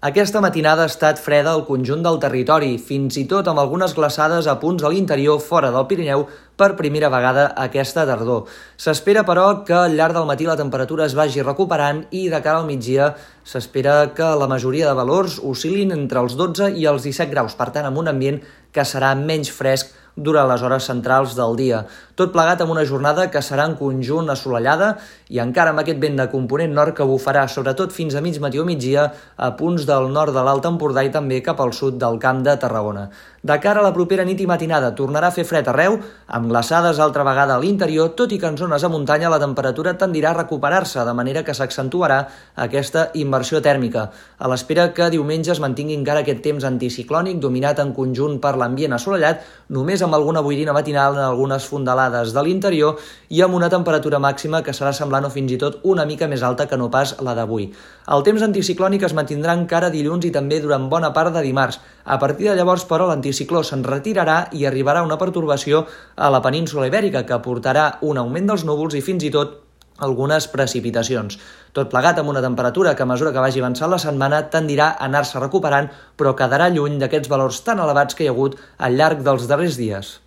Aquesta matinada ha estat freda al conjunt del territori, fins i tot amb algunes glaçades a punts de l'interior fora del Pirineu per primera vegada aquesta tardor. S'espera, però, que al llarg del matí la temperatura es vagi recuperant i de cara al migdia s'espera que la majoria de valors oscil·lin entre els 12 i els 17 graus, per tant, amb un ambient que serà menys fresc durant les hores centrals del dia. Tot plegat amb una jornada que serà en conjunt assolellada i encara amb aquest vent de component nord que bufarà sobretot fins a mig matí o migdia a punts del nord de l'Alt Empordà i també cap al sud del Camp de Tarragona. De cara a la propera nit i matinada tornarà a fer fred arreu, amb glaçades altra vegada a l'interior, tot i que en zones a muntanya la temperatura tendirà a recuperar-se, de manera que s'accentuarà aquesta inversió tèrmica. A l'espera que diumenge es mantingui encara aquest temps anticiclònic dominat en conjunt per l'ambient assolellat, només amb alguna boirina matinal en algunes fondalades de l'interior i amb una temperatura màxima que serà semblant o fins i tot una mica més alta que no pas la d'avui. El temps anticiclònic es mantindrà encara dilluns i també durant bona part de dimarts. A partir de llavors, però, l'anticicló se'n retirarà i arribarà una pertorbació a la península ibèrica que portarà un augment dels núvols i fins i tot algunes precipitacions. Tot plegat amb una temperatura que a mesura que vagi avançant la setmana tendirà a anar-se recuperant, però quedarà lluny d'aquests valors tan elevats que hi ha hagut al llarg dels darrers dies.